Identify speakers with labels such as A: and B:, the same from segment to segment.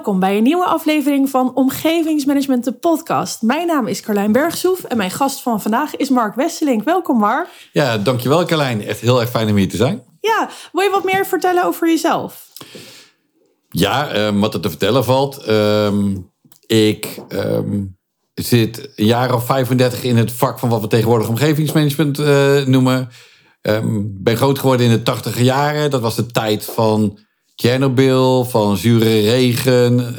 A: Welkom bij een nieuwe aflevering van Omgevingsmanagement, de podcast. Mijn naam is Carlijn Bergsoef en mijn gast van vandaag is Mark Wesselink. Welkom Mark.
B: Ja, dankjewel Carlijn. Echt heel erg fijn om hier te zijn.
A: Ja, wil je wat meer vertellen over jezelf?
B: Ja, ehm, wat er te vertellen valt. Ehm, ik ehm, zit een jaar of 35 in het vak van wat we tegenwoordig omgevingsmanagement uh, noemen. ben groot geworden in de 80 jaren. Dat was de tijd van Chernobyl, van zure regen,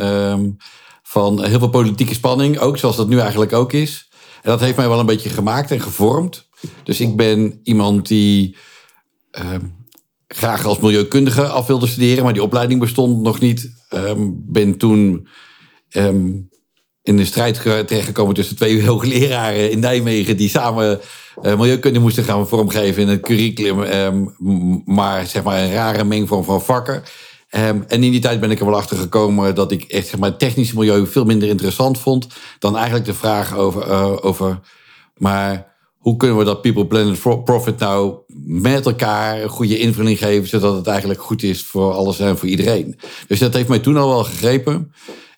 B: van heel veel politieke spanning. Ook zoals dat nu eigenlijk ook is. En dat heeft mij wel een beetje gemaakt en gevormd. Dus ik ben iemand die graag als milieukundige af wilde studeren, maar die opleiding bestond nog niet. Um, ben toen in een strijd terechtgekomen tussen twee hoogleraren in Nijmegen die samen uh, milieukunde moesten gaan vormgeven in het curriculum, um, maar zeg maar een rare mengvorm van vakken. En in die tijd ben ik er wel achter gekomen dat ik echt zeg maar, het technische milieu veel minder interessant vond dan eigenlijk de vraag over, uh, over maar hoe kunnen we dat People, Planet, Profit nou met elkaar een goede invulling geven, zodat het eigenlijk goed is voor alles en voor iedereen. Dus dat heeft mij toen al wel gegrepen.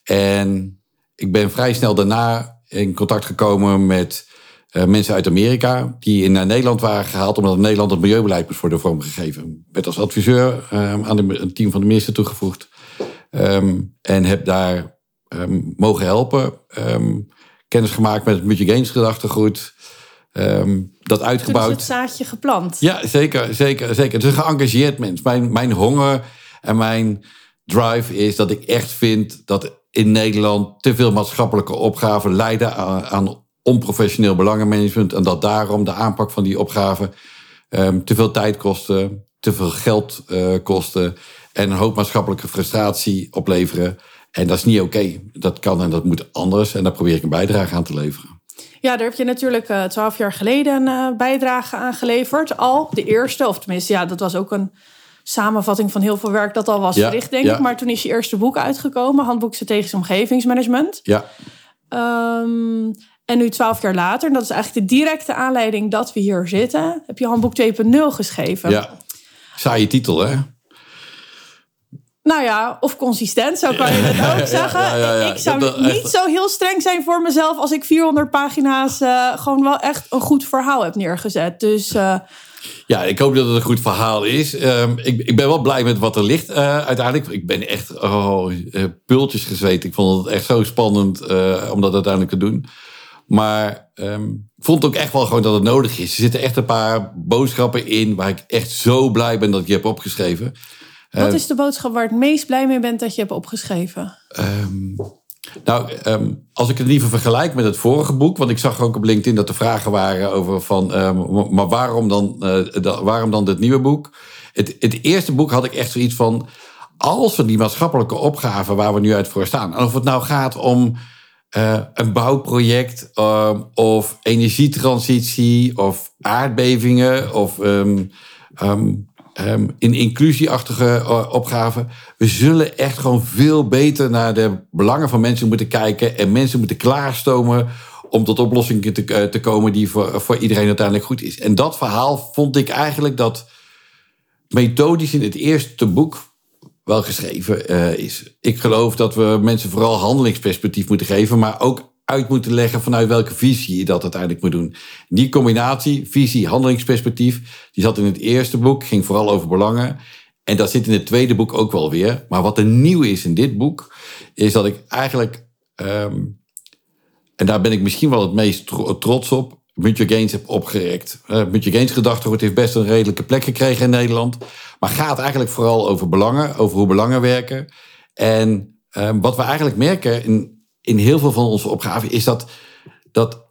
B: En ik ben vrij snel daarna in contact gekomen met uh, mensen uit Amerika, die in Nederland waren gehaald, omdat Nederland het milieubeleid moest worden vormgegeven. Ik werd als adviseur um, aan het team van de minister toegevoegd. Um, en heb daar um, mogen helpen. kennis gemaakt met het Multi gedachtegoed. Um, dat uitgebouwd. Toen
A: is het zaadje geplant.
B: Ja, zeker, zeker, zeker. Het is een geëngageerd mens. Mijn, mijn honger en mijn drive is dat ik echt vind dat in Nederland te veel maatschappelijke opgaven leiden aan, aan onprofessioneel belangenmanagement. En dat daarom de aanpak van die opgaven um, te veel tijd kosten, te veel geld uh, kosten en een hoop maatschappelijke frustratie opleveren. En dat is niet oké. Dat kan en dat moet anders. En daar probeer ik een bijdrage aan te leveren.
A: Ja, daar heb je natuurlijk eh, twaalf jaar geleden een uh, bijdrage aan geleverd. Al de eerste, of tenminste, ja, dat was ook een samenvatting van heel veel werk dat al was verricht, denk ik. Maar toen is je eerste boek uitgekomen, Handboek Strategisch Omgevingsmanagement.
B: Ja.
A: Um, en nu twaalf jaar later, en dat is eigenlijk de directe aanleiding dat we hier zitten, heb je Handboek 2.0 geschreven.
B: Ja, saaie titel, hè?
A: Nou ja, of consistent, zo kan je het ook zeggen. ik zou niet zo heel streng zijn voor mezelf als ik 400 pagina's uh, gewoon wel echt een goed verhaal heb neergezet. Dus. Uh,
B: ja, ik hoop dat het een goed verhaal is. Um, ik, ik, ben wel blij met wat er ligt uh, uiteindelijk. Ik ben echt oh, pultjes gezeten. Ik vond het echt zo spannend om dat uiteindelijk te doen. Maar um, ik vond ook echt wel gewoon dat het nodig is. Er zitten echt een paar boodschappen in waar ik echt zo blij ben dat ik je heb opgeschreven.
A: Wat eh, is de boodschap waar het meest blij mee bent dat je hebt opgeschreven?
B: Um, nou, um, als ik het liever vergelijk met het vorige boek, want ik zag ook op LinkedIn dat er vragen waren over van, maar waarom dan, uh, waarom dan dit nieuwe boek? Het, het eerste boek had ik echt zoiets van, als we die maatschappelijke opgaven waar we nu uit voor staan, en of het nou gaat om uh, een bouwproject um, of energietransitie of aardbevingen of um, in inclusieachtige uh, opgaven. We zullen echt gewoon veel beter naar de belangen van mensen moeten kijken. En mensen moeten klaarstomen om tot oplossingen te, uh, te komen die voor, voor iedereen uiteindelijk goed is. En dat verhaal vond ik eigenlijk dat methodisch in het eerste boek wel geschreven uh, is. Ik geloof dat we mensen vooral handelingsperspectief moeten geven, maar ook uit moeten leggen vanuit welke visie je dat uiteindelijk moet doen. Die combinatie, visie, handelingsperspectief, die zat in het eerste boek, ging vooral over belangen. En dat zit in het tweede boek ook wel weer. Maar wat er nieuw is in dit boek, is dat ik eigenlijk, um, en daar ben ik misschien wel het meest trots op, Mutual Gains heb opgerekt. Uh, Mutual Gains gedachtegoed heeft best een redelijke plek gekregen in Nederland. Maar gaat eigenlijk vooral over belangen, over hoe belangen werken. En um, wat we eigenlijk merken in, in heel veel van onze opgaven is dat, dat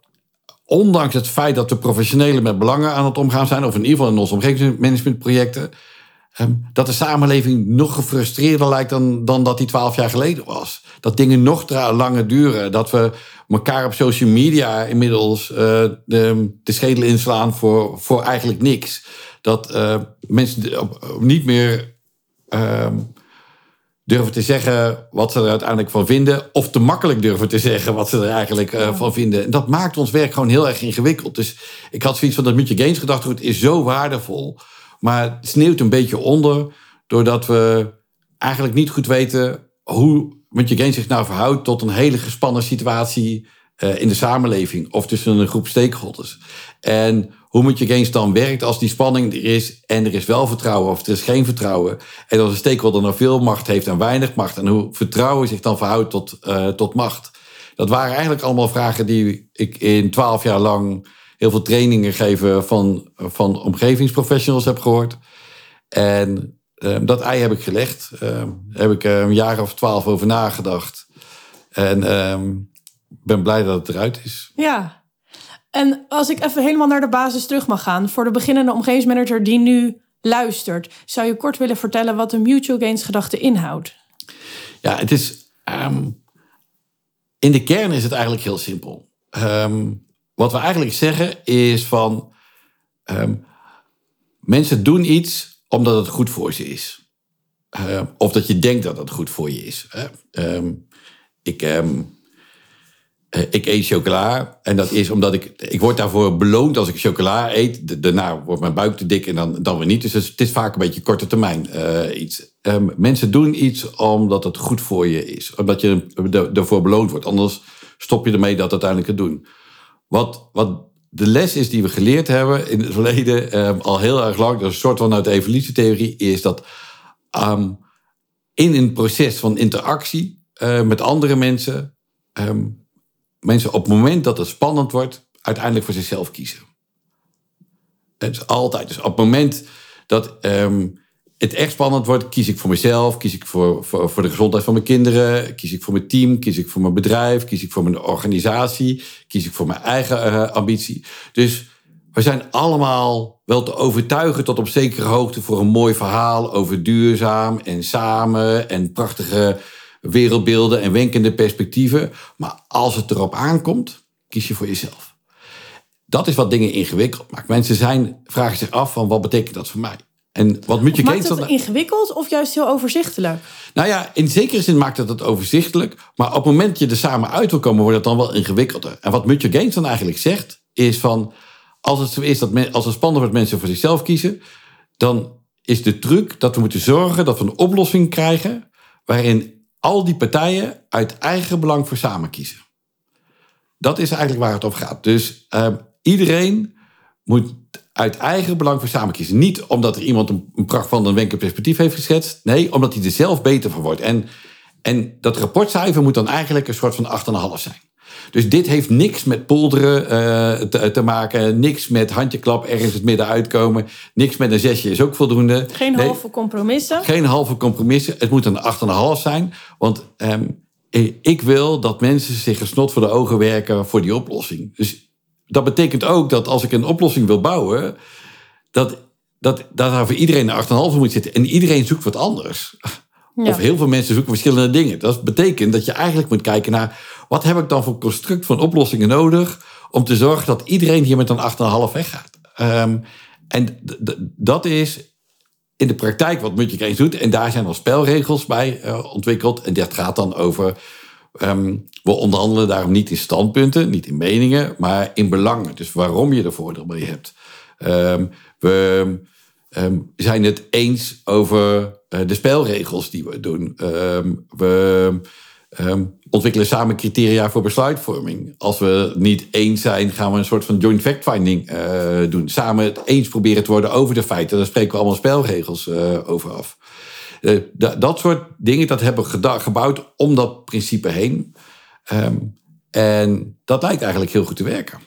B: ondanks het feit dat we professionelen met belangen aan het omgaan zijn, of in ieder geval in onze omgevingsmanagementprojecten, ehm, dat de samenleving nog gefrustreerder lijkt dan, dan dat die twaalf jaar geleden was. Dat dingen nog langer duren. Dat we elkaar op social media inmiddels uh, de, de schedel inslaan voor, voor eigenlijk niks. Dat uh, mensen niet meer uh, durven te zeggen wat ze er uiteindelijk van vinden. Of te makkelijk durven te zeggen wat ze er eigenlijk uh, van vinden. En dat maakt ons werk gewoon heel erg ingewikkeld. Dus ik had zoiets van dat Mutual Gains gedachtegoed is zo waardevol. Maar het sneeuwt een beetje onder. Doordat we eigenlijk niet goed weten hoe je Gaines zich nou verhoudt tot een hele gespannen situatie uh, in de samenleving of tussen een groep stakeholders. En hoe moet je Gaines dan werkt als die spanning er is en er is wel vertrouwen of er is geen vertrouwen. En als een stakeholder nou veel macht heeft en weinig macht. En hoe vertrouwen zich dan verhoudt tot, uh, tot macht. Dat waren eigenlijk allemaal vragen die ik in twaalf jaar lang heel veel trainingen geven van, van omgevingsprofessionals heb gehoord. En uh, dat ei heb ik gelegd. Uh, heb ik een jaar of twaalf over nagedacht. En ehm, ben blij dat het eruit is.
A: Ja. En als ik even helemaal naar de basis terug mag gaan. Voor de beginnende omgevingsmanager die nu luistert. Zou je kort willen vertellen wat de mutual gains gedachte inhoudt?
B: Ja, het is... Um, in de kern is het eigenlijk heel simpel. Um, wat we eigenlijk zeggen is van... Um, mensen doen iets omdat het goed voor ze is. Uh, of dat je denkt dat het goed voor je is. Um, ik, um, ik eet chocola en dat is omdat ik... Ik word daarvoor beloond als ik chocola eet. Daarna wordt mijn buik te dik en dan, dan weer niet. Dus het is vaak een beetje korte termijn uh, iets. mensen doen iets omdat het goed voor je is. Omdat je ervoor beloond wordt. Anders stop je ermee dat uiteindelijk het doen. Wat, wat de les is die we geleerd hebben in het verleden, eh, al heel erg lang, dat is een soort van uit de evolutietheorie, is dat um, in een proces van interactie uh, met andere mensen, um, mensen op het moment dat het spannend wordt, uiteindelijk voor zichzelf kiezen. Het is altijd. Dus op het moment dat het echt spannend wordt, kies ik voor mezelf, kies ik voor, voor, de gezondheid van mijn kinderen, kies ik voor mijn team, kies ik voor mijn bedrijf, kies ik voor mijn organisatie, kies ik voor mijn eigen uh, ambitie. Dus we zijn allemaal wel te overtuigen tot op zekere hoogte voor een mooi verhaal over duurzaam en samen en prachtige wereldbeelden en wenkende perspectieven. Maar als het erop aankomt, kies je voor jezelf. Dat is wat dingen ingewikkeld maakt. Mensen zijn, vragen zich af van wat betekent dat voor mij?
A: En wat moet je maakt het ingewikkeld of juist heel overzichtelijk?
B: Nou ja, in zekere zin maakt het het overzichtelijk. Maar op het moment dat je er samen uit wil komen, wordt het dan wel ingewikkelder. En wat Mutje Gaines dan eigenlijk zegt, is van... Als het zo is dat men, als het spannend wordt mensen voor zichzelf kiezen... dan is de truc dat we moeten zorgen dat we een oplossing krijgen... waarin al die partijen uit eigen belang voor samen kiezen. Dat is eigenlijk waar het over gaat. Dus uh, iedereen moet uit eigen belang voor samen kiezen. Niet omdat er iemand een, een pracht van een wenken perspectief heeft geschetst. Nee, omdat hij er zelf beter van wordt. En, en dat rapportcijfer moet dan eigenlijk een soort van 8,5 zijn. Dus dit heeft niks met polderen uh, te, te, maken. Niks met handjeklap ergens het midden uitkomen. Niks met een zesje is ook voldoende.
A: Geen halve compromissen.
B: Geen halve compromissen. Het moet een 8,5 zijn. Want um, ik wil dat mensen zich gesnot voor de ogen werken voor die oplossing. Dus dat betekent ook dat als ik een oplossing wil bouwen, dat, dat, dat daar voor iedereen een 8,5 moet zitten. En iedereen zoekt wat anders. Of heel veel mensen zoeken verschillende dingen. Dat betekent dat je eigenlijk moet kijken naar wat heb ik dan voor construct van oplossingen nodig om te zorgen dat iedereen hier met een 8,5 weggaat. Um, en dat is in de praktijk wat Mutje doet. En daar zijn al spelregels bij uh, ontwikkeld. En dat gaat dan over Um, we onderhandelen daarom niet in standpunten, niet in meningen, maar in belangen. Dus waarom je er voordeel mee hebt. Um, we um, zijn het eens over uh, de spelregels die we doen. we ontwikkelen samen criteria voor besluitvorming. Als we niet eens zijn, gaan we een soort van joint fact-finding uh, doen. Samen het eens proberen te worden over de feiten. Daar spreken we allemaal spelregels uh, over af. Uh, dat soort dingen, dat hebben we gebouwd om dat principe heen. Um, en dat lijkt eigenlijk heel goed te werken.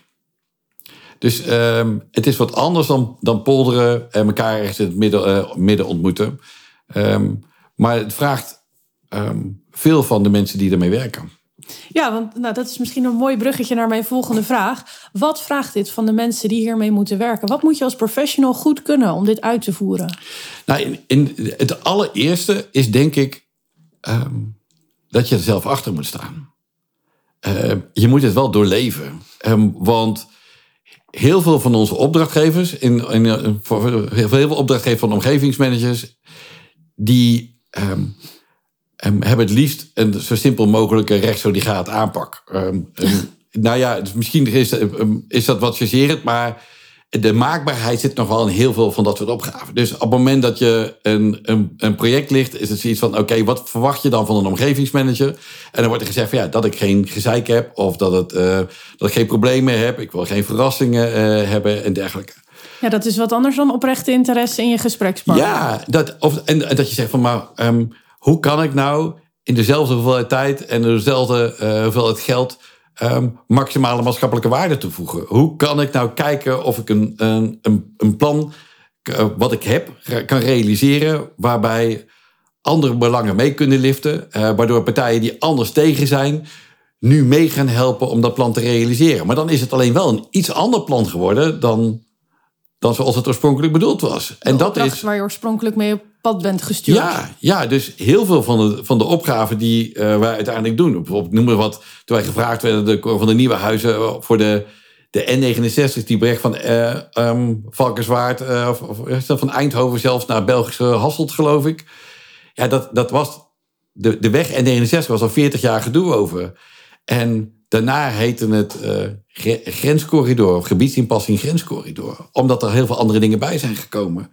B: Dus um, het is wat anders dan, dan polderen en elkaar ergens in het midden, uh, midden ontmoeten. Um, maar het vraagt veel van de mensen die ermee werken.
A: Ja, want nou, dat is misschien een mooi bruggetje naar mijn volgende vraag. Wat vraagt dit van de mensen die hiermee moeten werken? Wat moet je als professional goed kunnen om dit uit te voeren?
B: Nou, in, het allereerste is denk ik um, dat je er zelf achter moet staan. Uh, je moet het wel doorleven. Um, want heel veel van onze opdrachtgevers, in, in, voor heel veel opdrachtgevers van omgevingsmanagers, die um, um, hebben het liefst een zo simpel mogelijke rechtsoligaat aanpak. Um, nou ja, dus misschien is, is dat wat chargerend, maar de maakbaarheid zit nog wel in heel veel van dat soort opgaven. Dus op het moment dat je een, een, een project ligt, is het zoiets van: oké, wat verwacht je dan van een omgevingsmanager? En dan wordt er gezegd van, ja, dat ik geen gezeik heb, of dat, het, uh, dat ik geen problemen heb, ik wil geen verrassingen uh, hebben en dergelijke.
A: Ja, dat is wat anders dan oprechte interesse in je gesprekspartner.
B: Ja, dat, of, en, dat je zegt van, maar um, hoe kan ik nou in dezelfde hoeveelheid tijd en dezelfde uh, hoeveelheid geld um, maximale maatschappelijke waarde toevoegen? Hoe kan ik nou kijken of ik een, een, een plan uh, wat ik heb kan realiseren waarbij andere belangen mee kunnen liften, uh, waardoor partijen die anders tegen zijn nu mee gaan helpen om dat plan te realiseren. Maar dan is het alleen wel een iets ander plan geworden dan dan zoals het oorspronkelijk bedoeld was.
A: En dat is waar je oorspronkelijk mee op bent gestuurd.
B: Ja, ja dus heel veel van de, van de opgaven die uh, wij uiteindelijk doen. Bijvoorbeeld, noem maar wat, toen wij gevraagd werden de, van de nieuwe huizen eh, voor de, de N69, die brengt van uh, um, Valkenswaard, uh, of, of, van Eindhoven zelfs naar Belgische Hasselt, geloof ik. Ja, dat, dat was. De, de weg N69 was al 40 jaar gedoe over. En Daarna heette het uh, grenscorridor, gebiedsinpassing grenscorridor. Omdat er heel veel andere dingen bij zijn gekomen.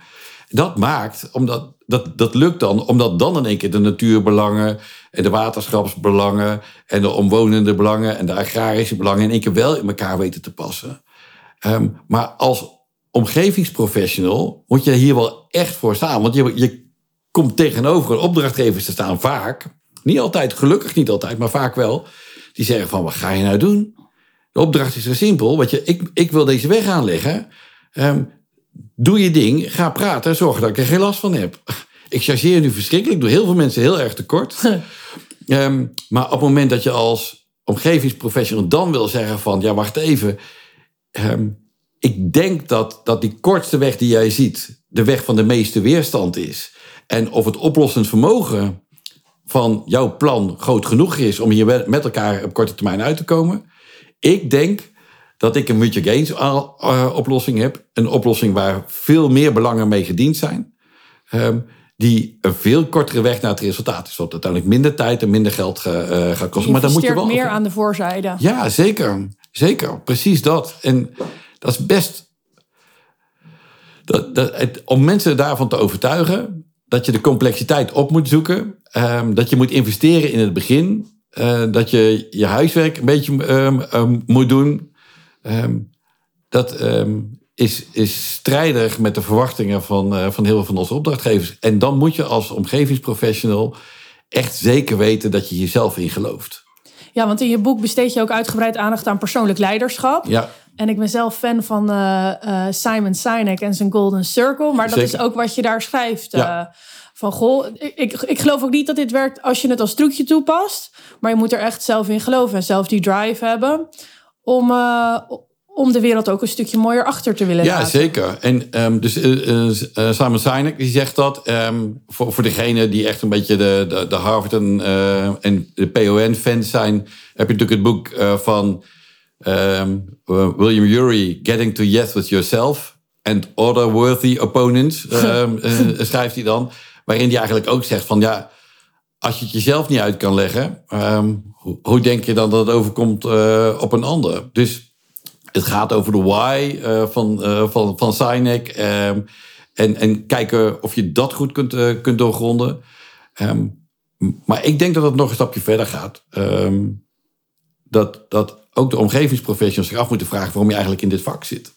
B: Dat maakt, omdat, dat, dat lukt dan, omdat dan in één keer de natuurbelangen en de waterschapsbelangen en de omwonende belangen en de agrarische belangen in één keer wel in elkaar weten te passen. Um, maar als omgevingsprofessional moet je hier wel echt voor staan. Want je, je komt tegenover opdrachtgevers te staan vaak. Niet altijd, gelukkig niet altijd, maar vaak wel die zeggen van, wat ga je nou doen? De opdracht is zo simpel. Wat je, ik, ik wil deze weg aanleggen. Um, doe je ding, ga praten, zorg dat ik er geen last van heb. Ik chargeer nu verschrikkelijk, doe heel veel mensen heel erg tekort. um, maar op het moment dat je als omgevingsprofessional dan wil zeggen van, ja wacht even. Um, ik denk dat, dat die kortste weg die jij ziet, de weg van de meeste weerstand is. En of het oplossend vermogen van jouw plan groot genoeg is om hier met elkaar op korte termijn uit te komen. Ik denk dat ik een mutual gains uh, oplossing heb. Een oplossing waar veel meer belangen mee gediend zijn. Um, die een veel kortere weg naar het resultaat is. Wat uiteindelijk minder tijd en minder geld uh, gaat kosten.
A: maar dan moet je wel. meer aan de voorzijde.
B: Ja, zeker. Zeker. Precies dat. En dat is best. Dat, dat, het, om mensen daarvan te overtuigen dat je de complexiteit op moet zoeken. Um, dat je moet investeren in het begin. Uh, dat je je huiswerk een beetje um, um, moet doen. Dat is, is strijdig met de verwachtingen van, uh, van heel veel van onze opdrachtgevers. En dan moet je als omgevingsprofessional echt zeker weten dat je jezelf in gelooft.
A: Ja, want in je boek besteed je ook uitgebreid aandacht aan persoonlijk leiderschap.
B: Ja.
A: En ik ben zelf fan van uh, uh, Simon Sinek en zijn Golden Circle. Maar dat is ook wat je daar schrijft. Ja. Van goh, ik, ik geloof ook niet dat dit werkt als je het als trucje toepast. Maar je moet er echt zelf in geloven en zelf die drive hebben. Om, om de wereld ook een stukje mooier achter te willen
B: ja,
A: laten.
B: Ja, zeker. En um, dus Simon Sinek die zegt dat um, voor, voor degene die echt een beetje de, de, de Harvard en, en de PON-fans zijn, heb je natuurlijk het boek van Um, William Ury, Getting to Yes with Yourself and Other Worthy Opponents, schrijft hij dan. Waarin hij eigenlijk ook zegt van ja, als je het jezelf niet uit kan leggen, um, hoe, hoe, denk je dan dat het overkomt uh, op een ander? Dus het gaat over de why uh, van, uh, van, van Sinek. en, en kijken of je dat goed kunt, kunt doorgronden. maar ik denk dat het nog een stapje verder gaat. dat, dat ook de omgevingsprofessionals zich af moeten vragen waarom je eigenlijk in dit vak zit.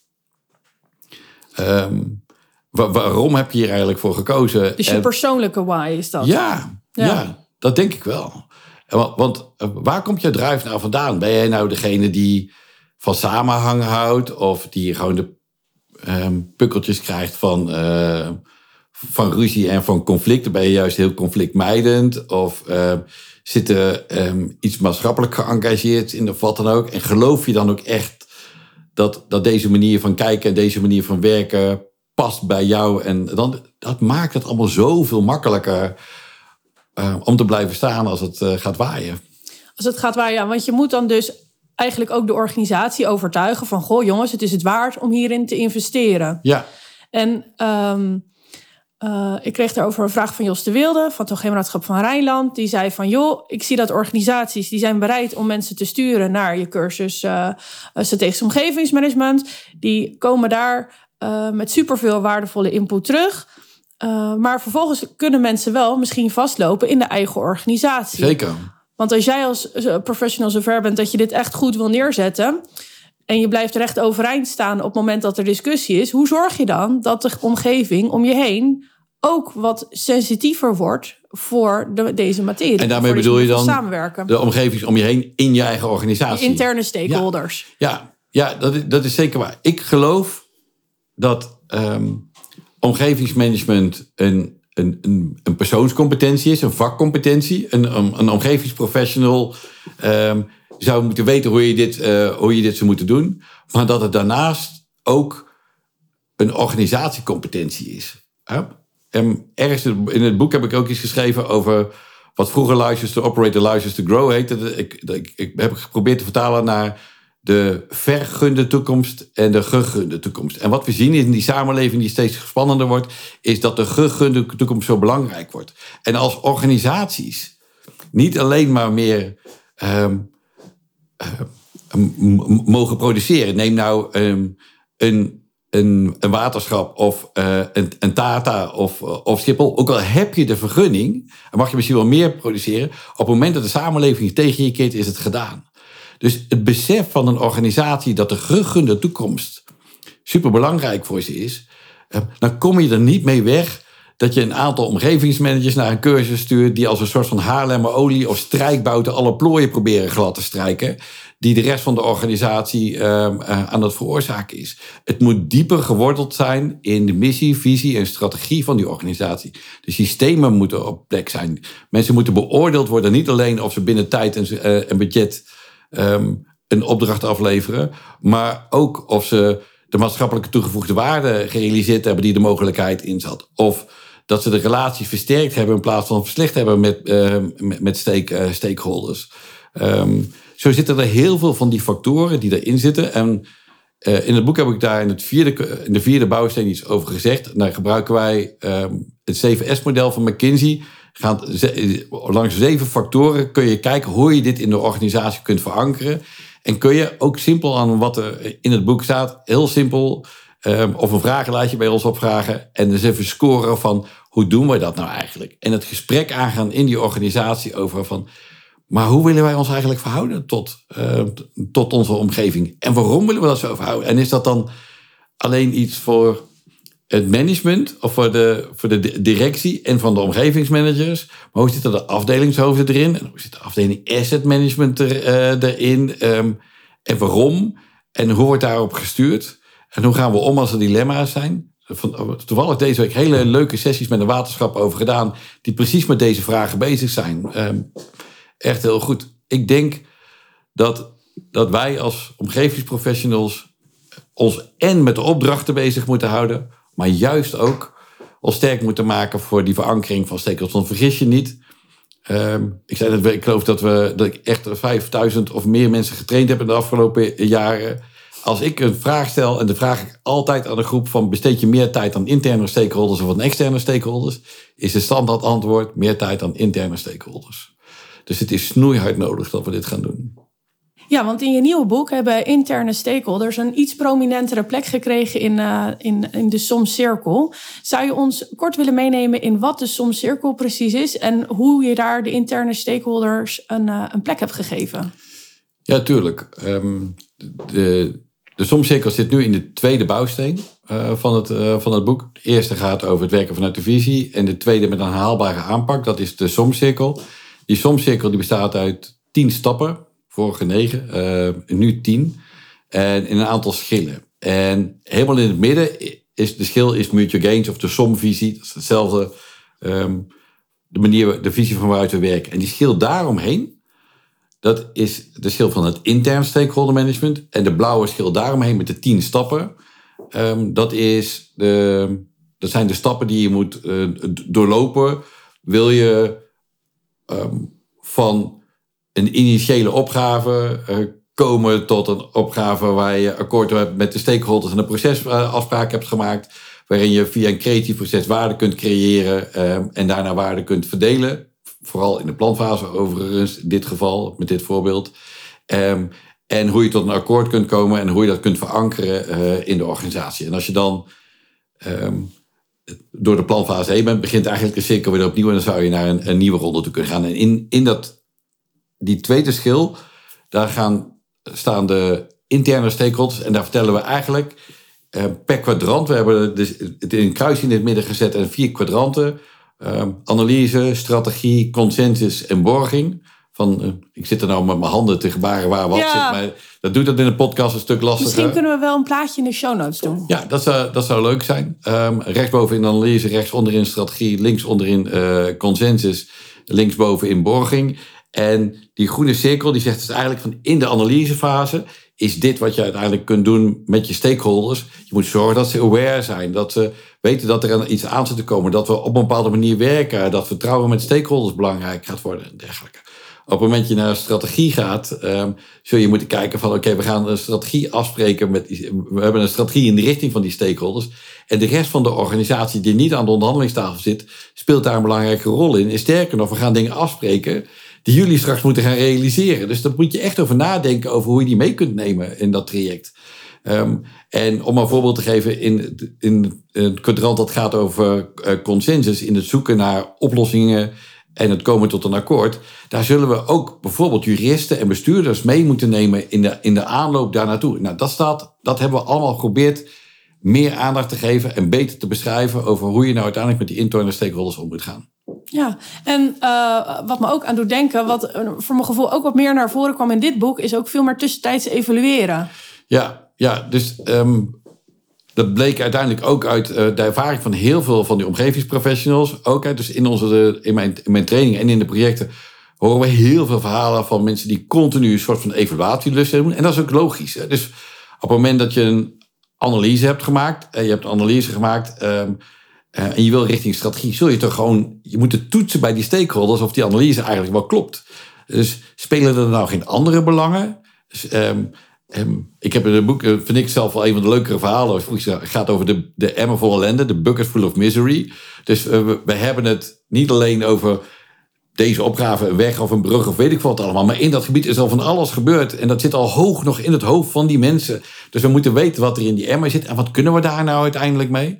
B: Waarom heb je hier eigenlijk voor gekozen?
A: Dus je persoonlijke why is dat?
B: Ja, ja, dat denk ik wel. Want eh, waar komt je drive nou vandaan? Ben jij nou degene die van samenhang houdt of die gewoon de um, pukkeltjes krijgt van, uh, van ruzie en van conflicten? Ben je juist heel conflictmijdend? Of uh, zitten um, iets maatschappelijk geëngageerd in of wat dan ook. En geloof je dan ook echt dat, dat deze manier van kijken en deze manier van werken past bij jou? En dan, dat maakt het allemaal zoveel makkelijker uh, om te blijven staan als het uh, gaat waaien.
A: Als het gaat waaien, ja, want je moet dan dus eigenlijk ook de organisatie overtuigen van... goh jongens, het is het waard om hierin te investeren.
B: Ja.
A: En... Um, Uh, ik kreeg daarover een vraag van Jos de Wilde van het Hoogheemraadschap van Rijnland. Die zei van, joh, ik zie dat organisaties die zijn bereid om mensen te sturen naar je cursus uh, strategisch omgevingsmanagement. Die komen daar uh, met superveel waardevolle input terug. Maar vervolgens kunnen mensen wel misschien vastlopen in de eigen organisatie.
B: Zeker.
A: Want als jij als professional zover bent dat je dit echt goed wil neerzetten en je blijft recht overeind staan op het moment dat er discussie is, hoe zorg je dan dat de omgeving om je heen ook wat sensitiever wordt voor de, deze materie?
B: En daarmee bedoel je dan samenwerken. de omgeving om je heen in je eigen organisatie?
A: De interne stakeholders.
B: Ja, ja, dat, is, dat is zeker waar. Ik geloof dat um, omgevingsmanagement een, een, een, een, persoonscompetentie is, een vakcompetentie, een, een, een omgevingsprofessional. Um, zou moeten weten hoe je, dit, uh, hoe je dit zou moeten doen. Maar dat het daarnaast ook een organisatiecompetentie is. En ergens in het boek heb ik ook iets geschreven over wat vroeger License to Operate, License to Grow heette. Ik, ik, ik heb geprobeerd te vertalen naar de vergunde toekomst en de gegunde toekomst. En wat we zien in die samenleving die steeds spannender wordt, is dat de gegunde toekomst zo belangrijk wordt. En als organisaties niet alleen maar meer um, uh, mogen produceren. Neem nou um, een, een, waterschap of uh, een, een, Tata of, of Schiphol. Ook al heb je de vergunning, dan mag je misschien wel meer produceren. Op het moment dat de samenleving tegen je keert, is het gedaan. Dus het besef van een organisatie dat de gegunde toekomst superbelangrijk voor ze is, uh, dan kom je er niet mee weg dat je een aantal omgevingsmanagers naar een cursus stuurt die als een soort van Haarlemmer olie of strijkbouten alle plooien proberen glad te strijken, die de rest van de organisatie uh, aan het veroorzaken is. Het moet dieper geworteld zijn in de missie, visie en strategie van die organisatie. De systemen moeten op plek zijn. Mensen moeten beoordeeld worden, niet alleen of ze binnen tijd en, uh, budget um, een opdracht afleveren, maar ook of ze de maatschappelijke toegevoegde waarde gerealiseerd hebben die de mogelijkheid in zat. Of dat ze de relatie versterkt hebben in plaats van verslecht hebben met, uh, met, stake, uh, stakeholders. Um, zo zitten er heel veel van die factoren die erin zitten. En uh, in het boek heb ik daar in, het vierde, in de vierde bouwsteen iets over gezegd. Daar gebruiken wij um, het 7S-model van McKinsey. Langs zeven factoren kun je kijken hoe je dit in de organisatie kunt verankeren. En kun je ook simpel aan wat er in het boek staat, heel simpel Um, of een vragenlijstje bij ons opvragen. En dus even scoren van hoe doen we dat nou eigenlijk? En het gesprek aangaan in die organisatie over van. Maar hoe willen wij ons eigenlijk verhouden tot, uh, tot onze omgeving? En waarom willen we dat zo verhouden? En is dat dan alleen iets voor het management of voor de, voor de directie en van de omgevingsmanagers? Maar hoe zitten de afdelingshoofden erin? En hoe zit de afdeling asset management er, uh, erin? Um, en waarom? En hoe wordt daarop gestuurd? En hoe gaan we om als er dilemma's zijn? Toevallig deze week hele leuke sessies met een waterschap over gedaan, die precies met deze vragen bezig zijn. Ehm, echt heel goed. Ik denk dat, dat wij als omgevingsprofessionals ons en met de opdrachten bezig moeten houden, maar juist ook ons sterk moeten maken voor die verankering van stekels. Want vergis je niet, ehm, ik zei dat ik geloof dat, we, dat ik echt 5000 of meer mensen getraind heb in de afgelopen jaren als ik een vraag stel, en de vraag ik altijd aan de groep van besteed je meer tijd aan interne stakeholders of aan externe stakeholders, is het standaard antwoord meer tijd aan interne stakeholders. Dus het is snoeihard nodig dat we dit gaan doen.
A: Ja, want in je nieuwe boek hebben interne stakeholders een iets prominentere plek gekregen in, uh, in, in de somcirkel. Zou je ons kort willen meenemen in wat de somcirkel precies is en hoe je daar de interne stakeholders een, uh, een plek hebt gegeven?
B: Ja, tuurlijk. Um, de, de somcirkel zit nu in de tweede bouwsteen uh, van, het, van het boek. De eerste gaat over het werken vanuit de visie. En de tweede met een haalbare aanpak, dat is de somcirkel. Die somcirkel die bestaat uit tien stappen, vorige negen, uh, nu tien. En in een aantal schillen. En helemaal in het midden is de schil is mutual gains of de somvisie. Dat is hetzelfde, um, de manier, de visie van waaruit we werken. En die schil daaromheen, dat is de schil van het intern stakeholder management. En de blauwe schil daaromheen met de tien stappen. Um, dat, is de, dat zijn de stappen die je moet uh, doorlopen. Wil je um, van een initiële opgave uh, komen tot een opgave waar je akkoord hebt met de stakeholders en een procesafspraak hebt gemaakt. waarin je via een creatief proces waarde kunt creëren ehm, en daarna waarde kunt verdelen. Vooral in de planfase overigens, in dit geval, met dit voorbeeld. Ehm, en hoe je tot een akkoord kunt komen en hoe je dat kunt verankeren uh, in de organisatie. En als je dan um, door de planfase heen bent, begint eigenlijk een cirkel weer opnieuw en dan zou je naar een, een nieuwe ronde toe kunnen gaan. En in, in dat, die tweede schil, daar gaan, staan de interne stakeholders en daar vertellen we eigenlijk uh, per kwadrant. We hebben dus het in een kruis in het midden gezet en vier kwadranten. Uh, analyse, strategie, consensus en borging van uh, ik zit er nou met mijn handen te gebaren waar wat zit. Maar dat doet dat in een podcast een stuk lastiger.
A: Misschien kunnen we wel een plaatje in de show notes doen.
B: Ja, dat zou, dat zou leuk zijn. Um, rechtsboven in analyse, rechts onderin strategie, links onderin uh, consensus, linksboven in borging. En die groene cirkel die zegt dus eigenlijk van in de analysefase is dit wat je uiteindelijk kunt doen met je stakeholders. Je moet zorgen dat ze aware zijn, dat ze weten dat er iets aan zit te komen, dat we op een bepaalde manier werken, dat vertrouwen met stakeholders belangrijk gaat worden en dergelijke. Op het moment dat je naar strategie gaat, um, zul je moeten kijken van oké, we gaan een strategie afspreken met we hebben een strategie in de richting van die stakeholders. En de rest van de organisatie die niet aan de onderhandelingstafel zit, speelt daar een belangrijke rol in. En sterker nog, we gaan dingen afspreken die jullie straks moeten gaan realiseren. Dus daar moet je echt over nadenken over hoe je die mee kunt nemen in dat traject. Um, en om een voorbeeld te geven, in, in het kwadrant dat gaat over uh, consensus, in het zoeken naar oplossingen en het komen tot een akkoord, daar zullen we ook bijvoorbeeld juristen en bestuurders mee moeten nemen in de, in de aanloop daar naartoe. Nou, dat, staat, dat hebben we allemaal geprobeerd meer aandacht te geven en beter te beschrijven over hoe je nou uiteindelijk met die interne stakeholders om moet gaan.
A: Ja, en uh, wat me ook aan doet denken, wat voor mijn gevoel ook wat meer naar voren kwam in dit boek, is ook veel meer tussentijds evalueren.
B: Ja, ja dus um, dat bleek uiteindelijk ook uit uh, de ervaring van heel veel van die omgevingsprofessionals. Ook uit, dus in, onze, in, mijn, mijn training en in de projecten horen we heel veel verhalen van mensen die continu een soort van evaluatielust hebben. En dat is ook logisch. Dus op het moment dat je een analyse hebt gemaakt, en je hebt een analyse gemaakt uh, en je wil richting strategie, zul je toch gewoon, je moet het toetsen bij die stakeholders of die analyse eigenlijk wel klopt. Dus spelen er nou geen andere belangen? Dus, um, Um, ik heb in het boek, vind ik zelf wel een van de leukere verhalen. Het gaat over de, de emmer vol ellende, de bucket full of misery. Dus uh, we, we, hebben het niet alleen over deze opgave, een weg of een brug of weet ik wat allemaal. Maar in dat gebied is al van alles gebeurd. En dat zit al hoog nog in het hoofd van die mensen. Dus we moeten weten wat er in die emmer zit. En wat kunnen we daar nou uiteindelijk mee?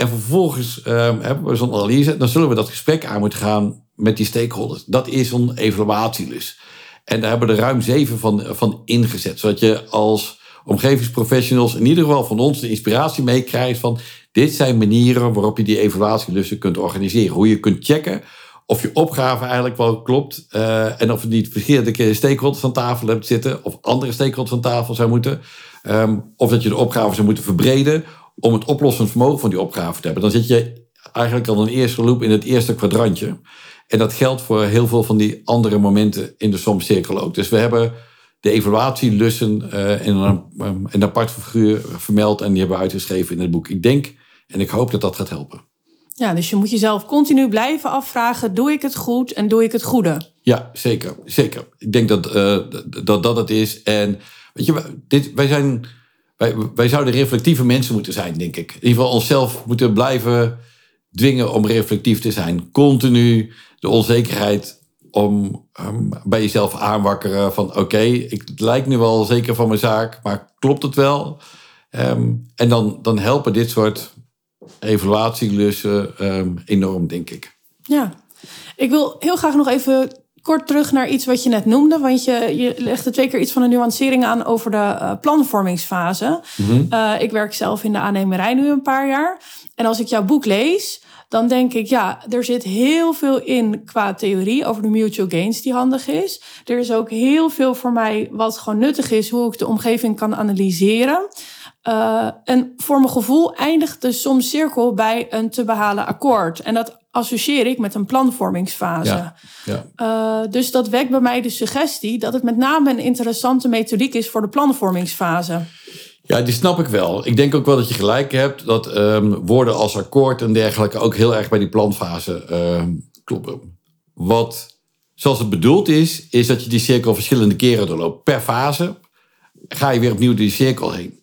B: En vervolgens um, hebben we zo'n analyse. Dan zullen we dat gesprek aan moeten gaan met die stakeholders. Dat is een evaluatielus. En daar hebben we er ruim zeven van, van ingezet. Zodat je als omgevingsprofessionals in ieder geval van ons de inspiratie meekrijgt van dit zijn manieren waarop je die evaluatielussen kunt organiseren. Hoe je kunt checken of je opgave eigenlijk wel klopt. Uh, en of je niet verkeerde stakeholders van tafel hebt zitten. Of andere stakeholders van tafel zou moeten. Um, of dat je de opgave zou moeten verbreden om het oplossend vermogen van die opgave te hebben. Dan zit je eigenlijk al een eerste loop in het eerste kwadrantje. En dat geldt voor heel veel van die andere momenten in de somcirkel ook. Dus we hebben de evaluatielussen uh, in een, um, een apart figuur vermeld en die hebben we uitgeschreven in het boek. Ik denk en ik hoop dat dat gaat helpen.
A: Ja, dus je moet jezelf continu blijven afvragen: doe ik het goed en doe ik het goede?
B: Ja, zeker. zeker. Ik denk dat uh, dat, dat het is. En weet je, dit, wij, zijn, wij, wij zouden reflectieve mensen moeten zijn, denk ik. In ieder geval onszelf moeten blijven dwingen om reflectief te zijn. Continu de onzekerheid om um, bij jezelf aanwakkeren van oké, okay, ik lijk nu wel zeker van mijn zaak, maar klopt het wel? Um, en dan, dan helpen dit soort evaluatielussen um, enorm, denk ik.
A: Ja, ik wil heel graag nog even kort terug naar iets wat je net noemde. Want je, je legde twee keer iets van een nuancering aan over de uh, planvormingsfase. Mm -hmm. uh, ik werk zelf in de aannemerij nu een paar jaar. En als ik jouw boek lees, dan denk ik, ja, er zit heel veel in qua theorie over de mutual gains die handig is. Er is ook heel veel voor mij wat gewoon nuttig is, hoe ik de omgeving kan analyseren. Uh, en voor mijn gevoel eindigt de soms cirkel bij een te behalen akkoord. En dat associeer ik met een planvormingsfase. Ja, ja. Uh, dus dat wekt bij mij de suggestie dat het met name een interessante methodiek is voor de planvormingsfase.
B: Ja, die snap ik wel. Ik denk ook wel dat je gelijk hebt dat um, woorden als akkoord en dergelijke ook heel erg bij die planfase uh, kloppen. Wat zoals het bedoeld is, is dat je die cirkel verschillende keren doorloopt. Per fase ga je weer opnieuw die cirkel heen.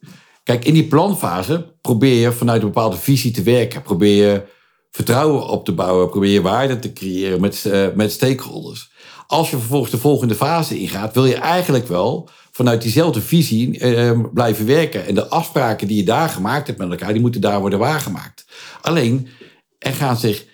B: Kijk, in die planfase probeer je vanuit een bepaalde visie te werken. Probeer je vertrouwen op te bouwen. Probeer je waarde te creëren met, uh, met stakeholders. Als je vervolgens de volgende fase ingaat, wil je eigenlijk wel vanuit diezelfde visie uh, blijven werken. En de afspraken die je daar gemaakt hebt met elkaar, die moeten daar worden waargemaakt. Alleen, er gaan zich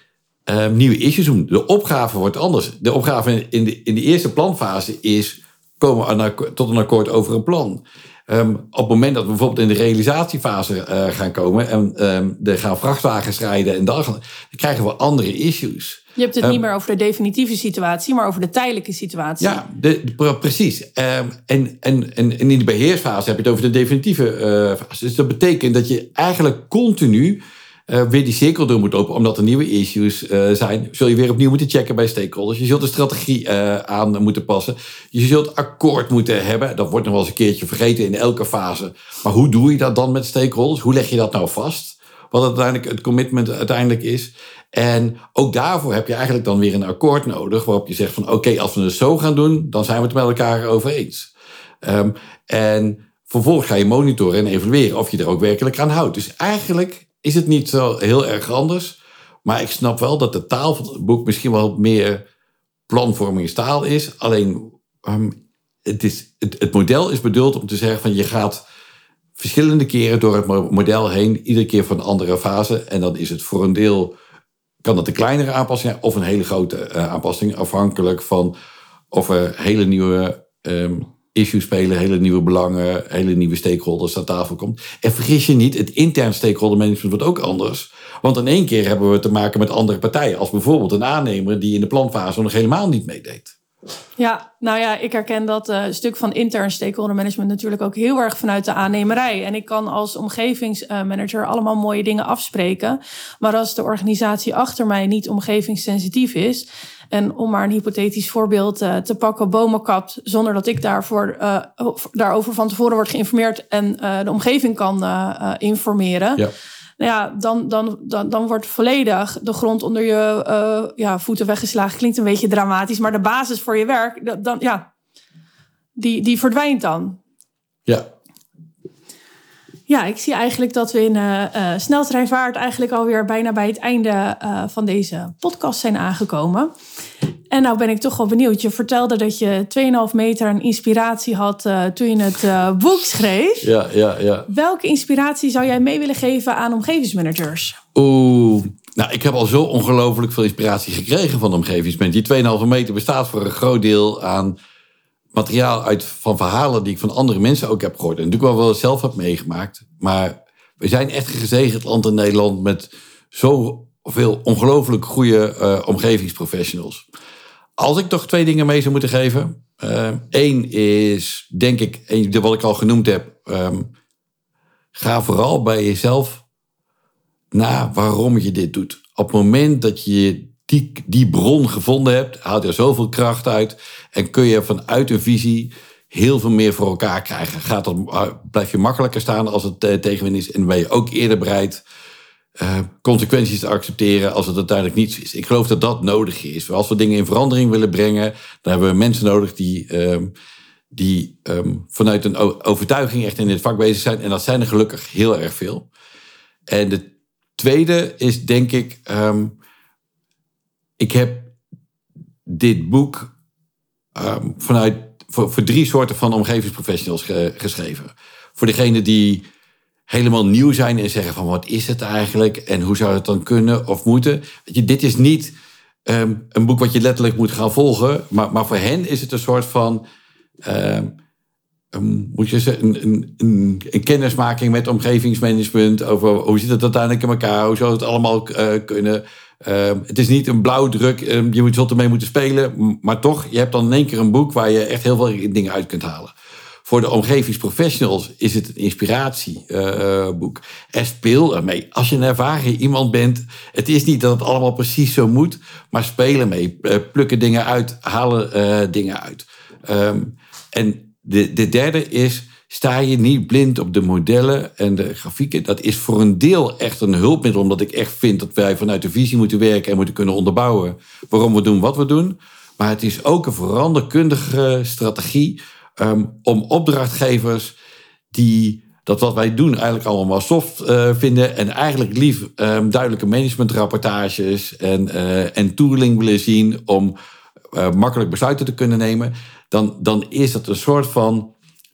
B: uh, nieuwe issues doen. De opgave wordt anders. De opgave in de, in de eerste planfase is komen tot een akkoord over een plan. Um, op het moment dat we bijvoorbeeld in de realisatiefase uh, gaan komen en um, er gaan vrachtwagens rijden en dan, dan krijgen we andere issues.
A: Je hebt het niet ehm, meer over de definitieve situatie, maar over de tijdelijke situatie.
B: Ja, de, precies. en, en, en, in de beheersfase heb je het over de definitieve uh, fase. Dus dat betekent dat je eigenlijk continu uh, weer die cirkel door moet lopen, omdat er nieuwe issues uh, zijn. Zul je weer opnieuw moeten checken bij stakeholders. Je zult de strategie uh, aan moeten passen. Je zult akkoord moeten hebben. Dat wordt nog wel eens een keertje vergeten in elke fase. Maar hoe doe je dat dan met stakeholders? Hoe leg je dat nou vast? Wat uiteindelijk het commitment uiteindelijk is. En ook daarvoor heb je eigenlijk dan weer een akkoord nodig. Waarop je zegt van oké, als we het zo gaan doen, dan zijn we het met elkaar over eens. Um, en vervolgens ga je monitoren en evalueren of je er ook werkelijk aan houdt. Dus eigenlijk is het niet zo heel erg anders. Maar ik snap wel dat de taal van het boek misschien wel meer planvormingstaal is. Alleen um, het, is, het, model is bedoeld om te zeggen van je gaat verschillende keren door het model heen, iedere keer van een andere fase. En dan is het voor een deel, kan dat een kleinere aanpassing zijn of een hele grote uh, aanpassing, afhankelijk van of er hele nieuwe um, issues spelen, hele nieuwe belangen, hele nieuwe stakeholders aan tafel komt. En vergis je niet, het intern stakeholder management wordt ook anders. Want in één keer hebben we te maken met andere partijen, als bijvoorbeeld een aannemer die in de planfase nog helemaal niet meedeed.
A: Ja, nou ja, ik herken dat uh, stuk van intern stakeholder management natuurlijk ook heel erg vanuit de aannemerij. En ik kan als omgevingsmanager allemaal mooie dingen afspreken. Maar als de organisatie achter mij niet omgevingssensitief is, en om maar een hypothetisch voorbeeld uh, te pakken, bomen kapt zonder dat ik daarvoor, uh, daarover van tevoren word geïnformeerd en uh, de omgeving kan informeren. Ja. Nou ja, dan, dan, dan, dan wordt volledig de grond onder je ja, voeten weggeslagen. Klinkt een beetje dramatisch, maar de basis voor je werk, dan, ja, die, die verdwijnt dan.
B: Ja,
A: ja, ik zie eigenlijk dat we in uh, sneltreinvaart eigenlijk alweer bijna bij het einde uh, van deze podcast zijn aangekomen. En nou ben ik toch wel benieuwd. Je vertelde dat je 2,5 meter een inspiratie had toen je het boek schreef.
B: Ja, ja, ja.
A: Welke inspiratie zou jij mee willen geven aan omgevingsmanagers?
B: Oeh, nou, ik heb al zo ongelooflijk veel inspiratie gekregen van omgevingsmanagers. Die 2,5 meter bestaat voor een groot deel aan materiaal uit van verhalen die ik van andere mensen ook heb gehoord. En natuurlijk wel wel zelf heb meegemaakt. Maar we zijn echt een gezegend land in Nederland met zoveel ongelooflijk goede uh, omgevingsprofessionals. Als ik toch twee dingen mee zou moeten geven. Eén uh, is, denk ik, wat ik al genoemd heb. Um, ga vooral bij jezelf na waarom je dit doet. Op het moment dat je die, die bron gevonden hebt, haalt er zoveel kracht uit en kun je vanuit een visie heel veel meer voor elkaar krijgen. Gaat dat, eh, blijf je makkelijker staan als het uh, tegenwind is en ben je ook eerder bereid uh, consequenties te accepteren als het uiteindelijk niets is. Ik geloof dat dat nodig is. Als we dingen in verandering willen brengen, dan hebben we mensen nodig die, um, die um, vanuit een overtuiging echt in dit vak bezig zijn. En dat zijn er gelukkig heel erg veel. En de tweede is denk ik um, ik heb dit boek um, vanuit, voor, voor, drie soorten van omgevingsprofessionals geschreven. Voor degene die helemaal nieuw zijn en zeggen van wat is het eigenlijk en hoe zou het dan kunnen of moeten. Je, dit is niet um, een boek wat je letterlijk moet gaan volgen, maar, maar voor hen is het een soort van... Um, moet je een, een, kennismaking met omgevingsmanagement over hoe zit het uiteindelijk in elkaar, hoe zou het allemaal uh, kunnen. Ehm, het is niet een blauwdruk, um, je zult ermee moeten spelen. Maar toch, je hebt dan in één keer een boek waar je echt heel veel dingen uit kunt halen. Voor de omgevingsprofessionals is het een inspiratieboek. Uh, en speel ermee. Als je een ervaren iemand bent, het is niet dat het allemaal precies zo moet, maar speel ermee. Uh, plukken dingen uit, halen uh, dingen uit. Um, en de, de derde is sta je niet blind op de modellen en de grafieken. Dat is voor een deel echt een hulpmiddel, omdat ik echt vind dat wij vanuit de visie moeten werken en moeten kunnen onderbouwen waarom we doen wat we doen. Maar het is ook een veranderkundige strategie um, om opdrachtgevers die dat wat wij doen eigenlijk allemaal soft uh, vinden. En eigenlijk lief um, duidelijke managementrapportages en, uh, en tooling willen zien om uh, makkelijk besluiten te kunnen nemen. Dan, dan is dat een soort van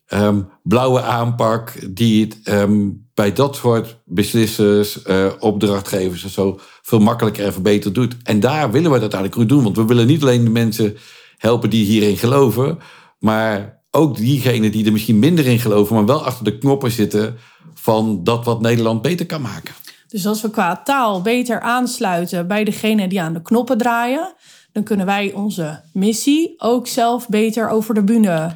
B: um, blauwe aanpak die het um, bij dat soort beslissers, opdrachtgevers en zo veel makkelijker en verbeterd doet. En daar willen we het uiteindelijk goed doen. Want we willen niet alleen de mensen helpen die hierin geloven, maar ook diegenen die er misschien minder in geloven, maar wel achter de knoppen zitten van dat wat Nederland beter kan maken.
A: Dus als we qua taal beter aansluiten bij degene die aan de knoppen draaien, dan kunnen wij onze missie ook zelf beter over de bühne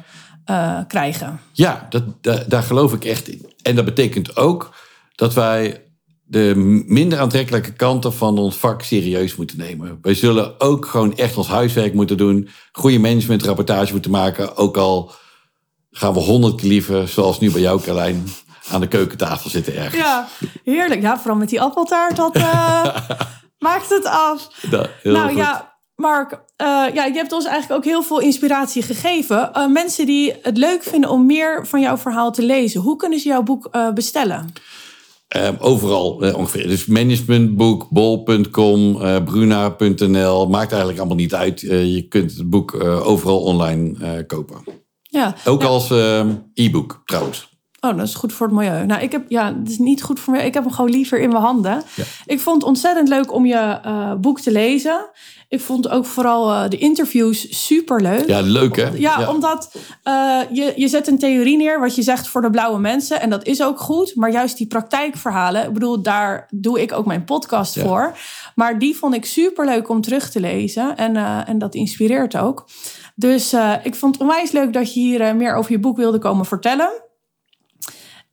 A: uh, krijgen.
B: Ja, dat, daar geloof ik echt in. En dat betekent ook dat wij de minder aantrekkelijke kanten van ons vak serieus moeten nemen. Wij zullen ook gewoon echt ons huiswerk moeten doen, goede managementrapportage moeten maken, ook al gaan we honderd keer liever, zoals nu bij jou, Carlijn, aan de keukentafel zitten ergens.
A: Ja, heerlijk. Ja, vooral met die appeltaart, dat uh, maakt het af. nou goed. ja, Mark, uh, ja, je hebt ons eigenlijk ook heel veel inspiratie gegeven. Uh, mensen die het leuk vinden om meer van jouw verhaal te lezen, hoe kunnen ze jouw boek bestellen?
B: Um, overal ongeveer. Dus managementboek, bol.com, bruna.nl. Maakt eigenlijk allemaal niet uit. je kunt het boek overal online kopen.
A: Ja.
B: Ook als uh, e-book trouwens.
A: Oh, dat is goed voor het milieu. Nou, ik heb, ja, het is niet goed voor mij. Ik heb hem gewoon liever in mijn handen. Ja. Ik vond het ontzettend leuk om je uh, boek te lezen. Ik vond ook vooral uh, de interviews super leuk.
B: Ja, leuk hè?
A: Ja, ja. omdat uh, je, je zet een theorie neer wat je zegt voor de blauwe mensen. En dat is ook goed. Maar juist die praktijkverhalen, ik bedoel, daar doe ik ook mijn podcast ja. voor. Maar die vond ik super leuk om terug te lezen. En, en dat inspireert ook. Dus ik vond het onwijs leuk dat je hier meer over je boek wilde komen vertellen.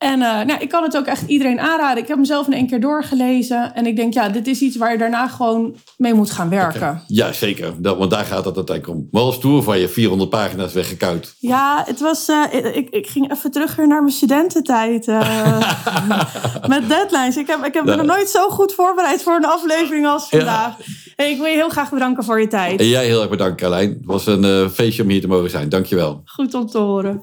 A: En uh, nou, ik kan het ook echt iedereen aanraden. Ik heb hem zelf in één keer doorgelezen. En ik denk, ja, dit is iets waar je daarna gewoon mee moet gaan werken. Okay.
B: Ja, zeker. Dat, want daar gaat het uiteindelijk om. Maar als toer van je 400 pagina's weggekuit.
A: Ja, het was... ik, ik ging even terug naar mijn studententijd. met deadlines. Ik heb, ik heb me nog nooit zo goed voorbereid voor een aflevering als vandaag. Ja. Hey, ik wil je heel graag bedanken voor je tijd.
B: En jij heel erg bedankt, Carlijn. Het was een uh, feestje om hier te mogen zijn. Dankjewel.
A: Goed om te horen.